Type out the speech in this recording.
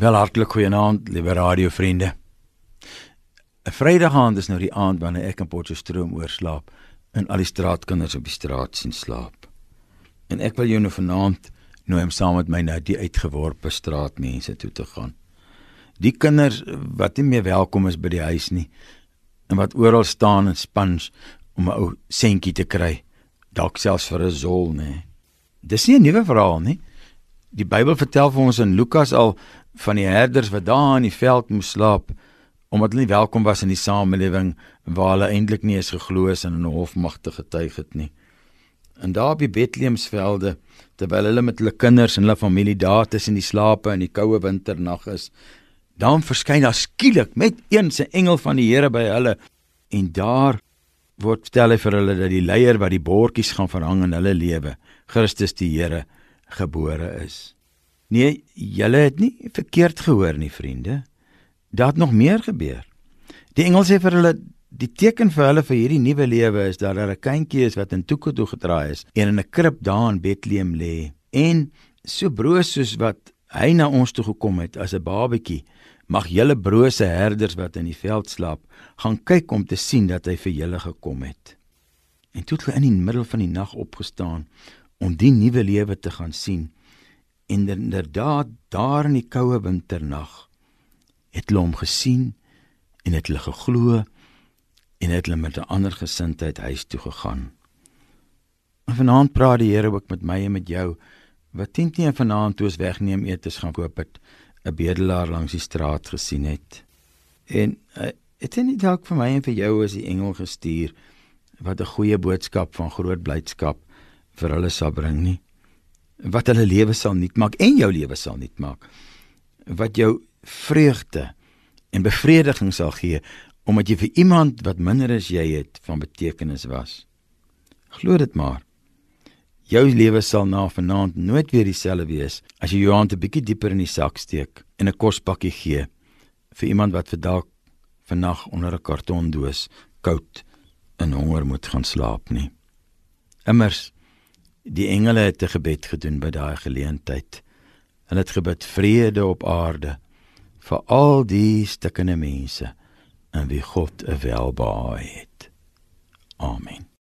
Wel hartlik goeienaand, liewe radiovriende. 'n Vrydag aand is nou die aand wanneer ek in Potchefstroom oorslaap en al die straatkinders op die straat sien slaap. En ek wil jou nou vanaand nooi om saam met my na die uitgeworpe straatmense toe te gaan. Die kinders wat nie meer welkom is by die huis nie en wat oral staan en spans om 'n ou sentjie te kry, dalk selfs vir 'n zol, nê. Dis nie 'n nuwe verhaal nie. Die Bybel vertel vir ons in Lukas al van die herders wat daar in die veld moes slaap omdat hulle nie welkom was in die samelewing waar hulle eintlik nie eens geglo is en 'n hofmagte getuig het nie. En daar by Bethlehemsvelde terwyl hulle met hulle kinders en hulle familie daar tussen die slape in die koue winternag is, dan verskyn daar skielik met eens 'n engel van die Here by hulle en daar word vertel hy vir hulle dat die leier wat die bordjies gaan verhang in hulle lewe, Christus die Here gebore is. Nee, julle het nie verkeerd gehoor nie, vriende. Daar het nog meer gebeur. Die engel sê vir hulle die teken vir hulle vir hierdie nuwe lewe is dat daar 'n kindjie is wat in toeke toe gedraai is en in 'n krib daar in Bethlehem lê. En so broos soos wat hy na ons toe gekom het as 'n babatjie, mag julle brose herders wat in die veld slaap, gaan kyk om te sien dat hy vir julle gekom het. En toe het hulle in die middel van die nag opgestaan om die nuwe lewe te gaan sien en inderdaad daar in die koue winternag het hulle hom gesien en het hulle geglo en het hulle met 'n ander gesindheid huis toe gegaan. En vanaand praat die Here ook met my en met jou wat teen teen vanaand toe ons wegneem etes gaan koop het 'n bedelaar langs die straat gesien het. En uh, het hy nie dalk vir my en vir jou as die engel gestuur wat 'n goeie boodskap van groot blydskap vir hulle sal bring nie? Wat hulle lewe sal nuut maak en jou lewe sal nuut maak. Wat jou vreugde en bevrediging sal gee omdat jy vir iemand wat minder as jy het van betekenis was. Glo dit maar. Jou lewe sal na vanaand nooit weer dieselfde wees as jy jou hand 'n bietjie dieper in die sak steek en 'n kospakkie gee vir iemand wat vir dalk vannag onder 'n kartondoos koud en honger moet gaan slaap nie. Immers Die engele het 'n gebed gedoen by daai geleentheid. Hulle het gebid vrede op aarde vir al die stukkende mense en wie God 'n welbehae het. Amen.